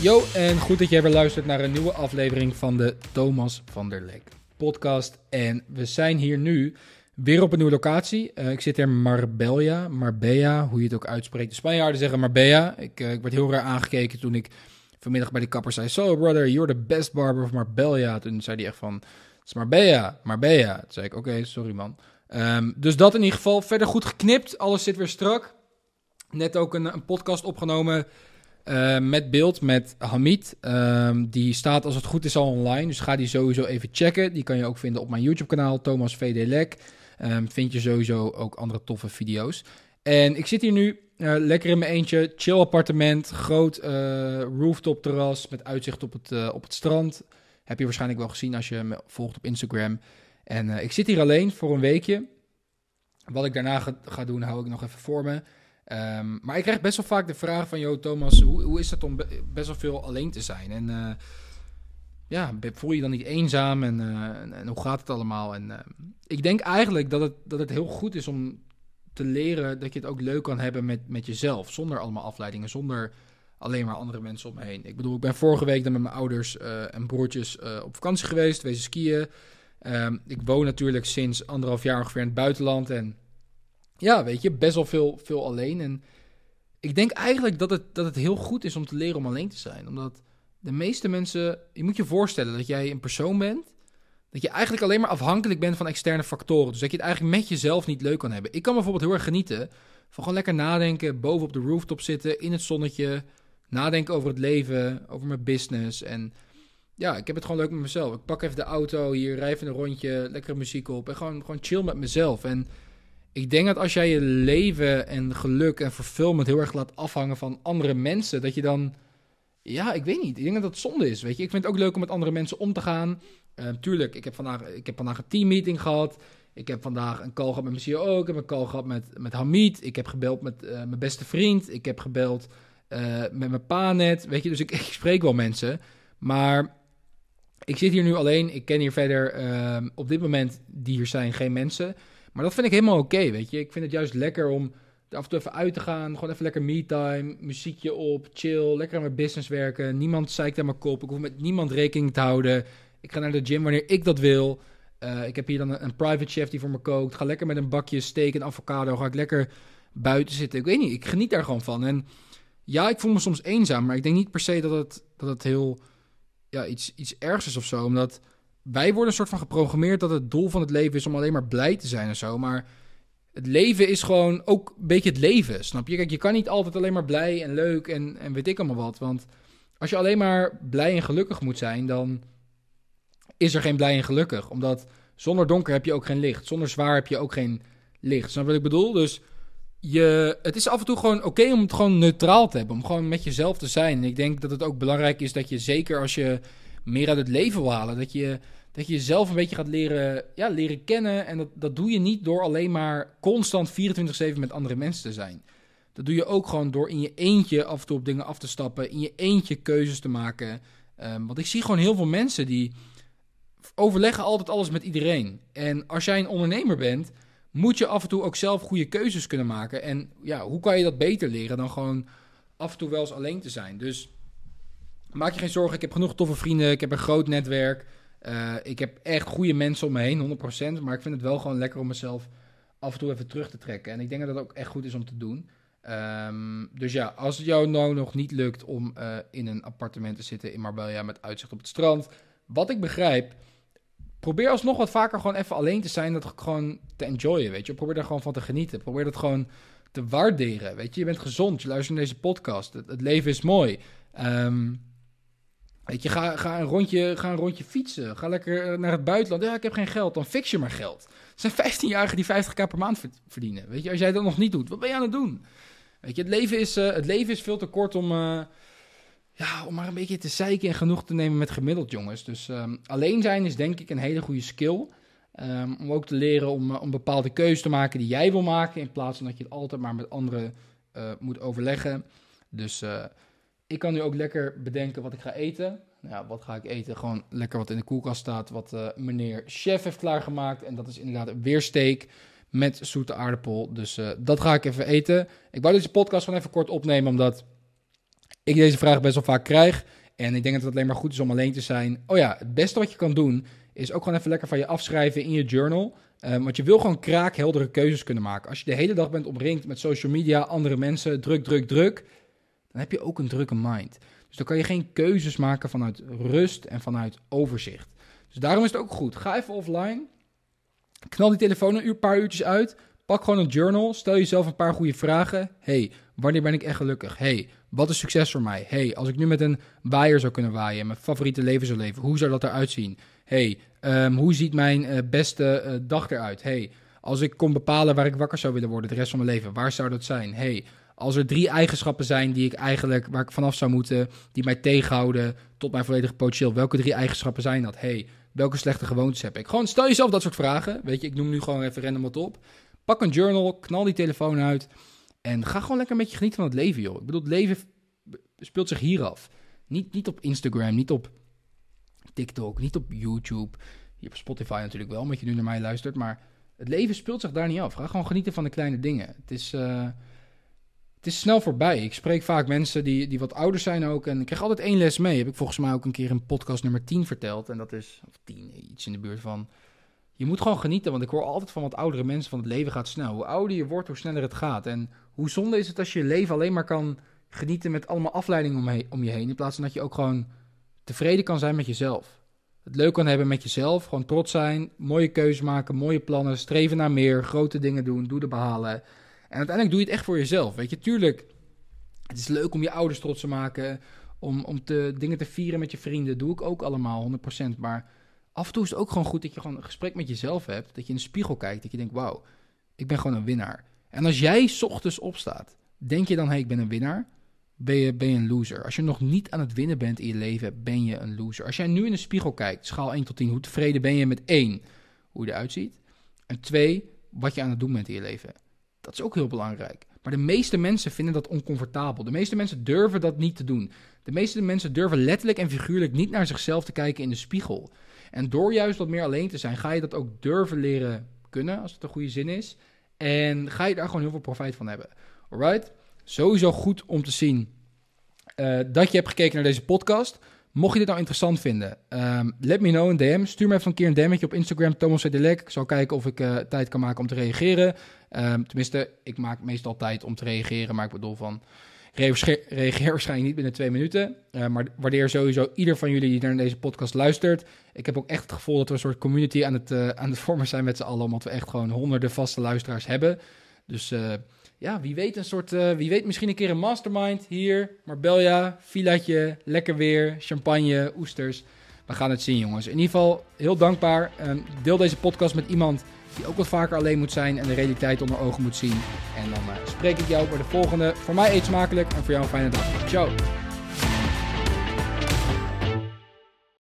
Yo, en goed dat jij weer luistert naar een nieuwe aflevering van de Thomas van der Lek podcast. En we zijn hier nu weer op een nieuwe locatie. Uh, ik zit in Marbella, Marbella, hoe je het ook uitspreekt. De Spanjaarden zeggen Marbella. Ik, uh, ik werd heel raar aangekeken toen ik vanmiddag bij de kapper zei... So brother, you're the best barber of Marbella. Toen zei hij echt van, het is Marbella, Marbella. Toen zei ik, oké, sorry man. Um, dus dat in ieder geval. Verder goed geknipt, alles zit weer strak. Net ook een, een podcast opgenomen uh, met beeld met Hamid. Um, die staat als het goed is al online. Dus ga die sowieso even checken. Die kan je ook vinden op mijn YouTube kanaal, Thomas VD Lek. Vind je sowieso ook andere toffe video's. En ik zit hier nu uh, lekker in mijn eentje. Chill appartement. Groot uh, rooftop terras met uitzicht op het, uh, op het strand. Heb je waarschijnlijk wel gezien als je me volgt op Instagram. En ik zit hier alleen voor een weekje. Wat ik daarna ga, ga doen, hou ik nog even voor me. Um, maar ik krijg best wel vaak de vraag van, joh Thomas, hoe, hoe is het om best wel veel alleen te zijn? En uh, ja, voel je dan niet eenzaam en, uh, en, en, hoe gaat het allemaal? En ik denk eigenlijk dat het, dat het heel goed is om te leren dat je het ook leuk kan hebben met, met jezelf. Zonder allemaal afleidingen, zonder alleen maar andere mensen om me heen. Ik bedoel, ik ben vorige week dan met mijn ouders en broertjes op vakantie geweest, wezen skiën. Um, ik woon natuurlijk sinds anderhalf jaar ongeveer in het buitenland en ja, weet je, best wel veel, veel alleen. En ik denk eigenlijk dat het, dat het heel goed is om te leren om alleen te zijn. Omdat de meeste mensen, je moet je voorstellen dat jij een persoon bent, dat je eigenlijk alleen maar afhankelijk bent van externe factoren. Dus dat je het eigenlijk met jezelf niet leuk kan hebben. Ik kan bijvoorbeeld heel erg genieten van gewoon lekker nadenken, boven op de rooftop zitten, in het zonnetje, nadenken over het leven, over mijn business. En ja, ik heb het gewoon leuk met mezelf. Ik pak even de auto hier, rij even een rondje, lekkere muziek op en gewoon, gewoon chill met mezelf. En ik denk dat als jij je leven en geluk en fulfillment heel erg laat afhangen van andere mensen, dat je dan, ja, ik weet niet. Ik denk dat dat zonde is, weet je. Ik vind het ook leuk om met andere mensen om te gaan. Uh, tuurlijk, ik heb, vandaag, ik heb vandaag een teammeeting gehad. Ik heb vandaag een call gehad met mijn CEO. Ik heb een call gehad met, met Hamid. Ik heb gebeld met uh, mijn beste vriend. Ik heb gebeld uh, met mijn pa net. Weet je, dus ik, ik, spreek wel mensen. Maar ik zit hier nu alleen. Ik ken hier verder op dit moment, die hier zijn, geen mensen. Maar dat vind ik helemaal oké, weet je. Ik vind het juist lekker om er af en toe even uit te gaan. Gewoon even lekker me-time, muziekje op, chill, lekker aan mijn business werken. Niemand zeikt aan mijn kop. Ik hoef met niemand rekening te houden. Ik ga naar de gym wanneer ik dat wil. Uh, ik heb hier dan een, een, private chef die voor me kookt. Ga lekker met een bakje steak en avocado. Ga ik lekker buiten zitten. Ik weet niet, ik geniet daar gewoon van. En ja, ik voel me soms eenzaam. Maar ik denk niet per se dat het, dat het heel ja, iets, iets ergs is of zo. Omdat wij worden een soort van geprogrammeerd dat het doel van het leven is om alleen maar blij te zijn en zo. Maar het leven is gewoon ook een beetje het leven, snap je? Kijk, je kan niet altijd alleen maar blij en leuk en, en weet ik allemaal wat. Want als je alleen maar blij en gelukkig moet zijn, dan is er geen blij en gelukkig. Omdat zonder donker heb je ook geen licht. Zonder zwaar heb je ook geen licht. Snap wat ik bedoel? Dus het is af en toe gewoon oké om het gewoon neutraal te hebben. Om gewoon met jezelf te zijn. En ik denk dat het ook belangrijk is dat je, zeker als je meer uit het leven wil halen. Dat je, dat je jezelf een beetje gaat leren, ja, leren kennen. En dat, dat doe je niet door alleen maar constant 24-7 met andere mensen te zijn. Dat doe je ook gewoon door in je eentje af en toe op dingen af te stappen. In je eentje keuzes te maken. Um, want ik zie gewoon heel veel mensen die overleggen altijd alles met iedereen. En als jij een ondernemer bent, moet je af en toe ook zelf goede keuzes kunnen maken. En ja, hoe kan je dat beter leren dan gewoon af en toe wel eens alleen te zijn? Dus maak je geen zorgen. Ik heb genoeg toffe vrienden. Ik heb een groot netwerk. Uh, ik heb echt goede mensen om me heen, 100%. Maar ik vind het wel gewoon lekker om mezelf af en toe even terug te trekken. En ik denk dat dat ook echt goed is om te doen. Um, dus ja, als het jou nou nog niet lukt om uh, in een appartement te zitten in Marbella met uitzicht op het strand. Wat ik begrijp, probeer alsnog wat vaker gewoon even alleen te zijn. Dat gewoon te enjoyen, weet je. Probeer daar gewoon van te genieten. Probeer dat gewoon te waarderen, weet je. Je bent gezond, je luistert naar deze podcast. Het, leven is mooi. Um, Weet je, ga, ga, een rondje, ga een rondje fietsen. Ga lekker naar het buitenland. Ja, ik heb geen geld. Dan fix je maar geld. Er zijn 15-jarigen die 50k per maand verdienen. Weet je, als jij dat nog niet doet, wat ben je aan het doen? Weet je, het leven is, uh, het leven is veel te kort om, uh, ja, om maar een beetje te zeiken en genoeg te nemen met gemiddeld, jongens. Dus um, alleen zijn is denk ik een hele goede skill. Um, om ook te leren om, uh, om bepaalde keuzes te maken die jij wil maken. In plaats van dat je het altijd maar met anderen moet overleggen. Dus ik kan nu ook lekker bedenken wat ik ga eten. Nou wat ga ik eten? Gewoon lekker wat in de koelkast staat. Wat meneer chef heeft klaargemaakt. En dat is inderdaad weer steak met zoete aardappel. Dus dat ga ik even eten. Ik wou deze podcast gewoon even kort opnemen, omdat ik deze vraag best wel vaak krijg. En ik denk dat het alleen maar goed is om alleen te zijn. Oh ja, het beste wat je kan doen, is ook gewoon even lekker van je afschrijven in je journal. Um, want je wil gewoon kraakheldere keuzes kunnen maken. Als je de hele dag bent omringd met social media, andere mensen, druk, druk, druk, dan heb je ook een drukke mind. Dus dan kan je geen keuzes maken vanuit rust en vanuit overzicht. Dus daarom is het ook goed. Ga even offline. Knal die telefoon een uur, paar uurtjes uit. Pak gewoon een journal. Stel jezelf een paar goede vragen. hey, wanneer ben ik echt gelukkig? hey, wat is succes voor mij? hey, als ik nu met een waaier zou kunnen waaien, mijn favoriete leven zou leven, hoe zou dat eruit zien? hey, um, hoe ziet mijn uh, beste uh, dag eruit? hey, als ik kon bepalen waar ik wakker zou willen worden de rest van mijn leven, waar zou dat zijn? hey, als er drie eigenschappen zijn die ik eigenlijk, waar ik vanaf zou moeten, die mij tegenhouden tot mijn volledige potentieel, welke drie eigenschappen zijn dat? hey, welke slechte gewoontes heb ik? Gewoon stel jezelf dat soort vragen. Weet je, ik noem nu gewoon even random wat op. Pak een journal, knal die telefoon uit en ga gewoon lekker met je genieten van het leven, joh. Ik bedoel, het leven speelt zich hier af. Niet, niet op Instagram, niet op TikTok, niet op YouTube. Hier op Spotify natuurlijk wel, omdat je nu naar mij luistert. Maar het leven speelt zich daar niet af. Ga gewoon genieten van de kleine dingen. Het is, uh, het is snel voorbij. Ik spreek vaak mensen die, die wat ouder zijn ook. En ik krijg altijd één les mee. Heb ik volgens mij ook een keer in podcast nummer 10 verteld. En dat is, of 10, iets in de buurt van. Je moet gewoon genieten, want ik hoor altijd van wat oudere mensen van het leven gaat snel. Hoe ouder je wordt, hoe sneller het gaat. En hoe zonde is het als je je leven alleen maar kan genieten met allemaal afleidingen om, om je heen. In plaats van dat je ook gewoon tevreden kan zijn met jezelf. Het leuk kan hebben met jezelf, gewoon trots zijn, mooie keuzes maken, mooie plannen, streven naar meer, grote dingen doen, doelen behalen. En uiteindelijk doe je het echt voor jezelf. Weet je, tuurlijk, het is leuk om je ouders trots te maken, om, om te, dingen te vieren met je vrienden. doe ik ook allemaal, 100%. Maar af en toe is het ook gewoon goed dat je gewoon een gesprek met jezelf hebt. Dat je in de spiegel kijkt, dat je denkt, wauw, ik ben gewoon een winnaar. En als jij ochtends opstaat, denk je dan, hé, hey, ik ben een winnaar? ben je, ben je een loser. Als je nog niet aan het winnen bent in je leven, ben je een loser. Als jij nu in de spiegel kijkt, schaal 1 tot 10, hoe tevreden ben je met 1, hoe je eruit ziet. En 2, wat je aan het doen bent in je leven. Dat is ook heel belangrijk. Maar de meeste mensen vinden dat oncomfortabel. De meeste mensen durven dat niet te doen. De meeste mensen durven letterlijk en figuurlijk niet naar zichzelf te kijken in de spiegel. En door juist wat meer alleen te zijn, ga je dat ook durven leren kunnen, als het een goede zin is. En ga je daar gewoon heel veel profijt van hebben. Alright? Sowieso goed om te zien uh, dat je hebt gekeken naar deze podcast. Mocht je dit nou interessant vinden, um, let me know in DM. Stuur me even een keer een DM'tje op Instagram, Thomas. Ik zal kijken of ik uh, tijd kan maken om te reageren. Um, tenminste, ik maak meestal tijd om te reageren, maar ik bedoel van... Reageer waarschijnlijk niet binnen twee minuten. Uh, maar waardeer sowieso ieder van jullie die naar deze podcast luistert. Ik heb ook echt het gevoel dat we een soort community aan het, aan het vormen zijn met z'n allen. Omdat we echt gewoon honderden vaste luisteraars hebben. Dus ja, wie weet een soort, wie weet misschien een keer een mastermind hier, Marbella, villaatje, lekker weer, champagne, oesters. We gaan het zien, jongens. In ieder geval heel dankbaar. Um, deel deze podcast met iemand die ook wat vaker alleen moet zijn en de realiteit onder ogen moet zien. En dan uh, spreek ik jou bij de volgende. Voor mij eet smakelijk en voor jou een fijne dag. Ciao.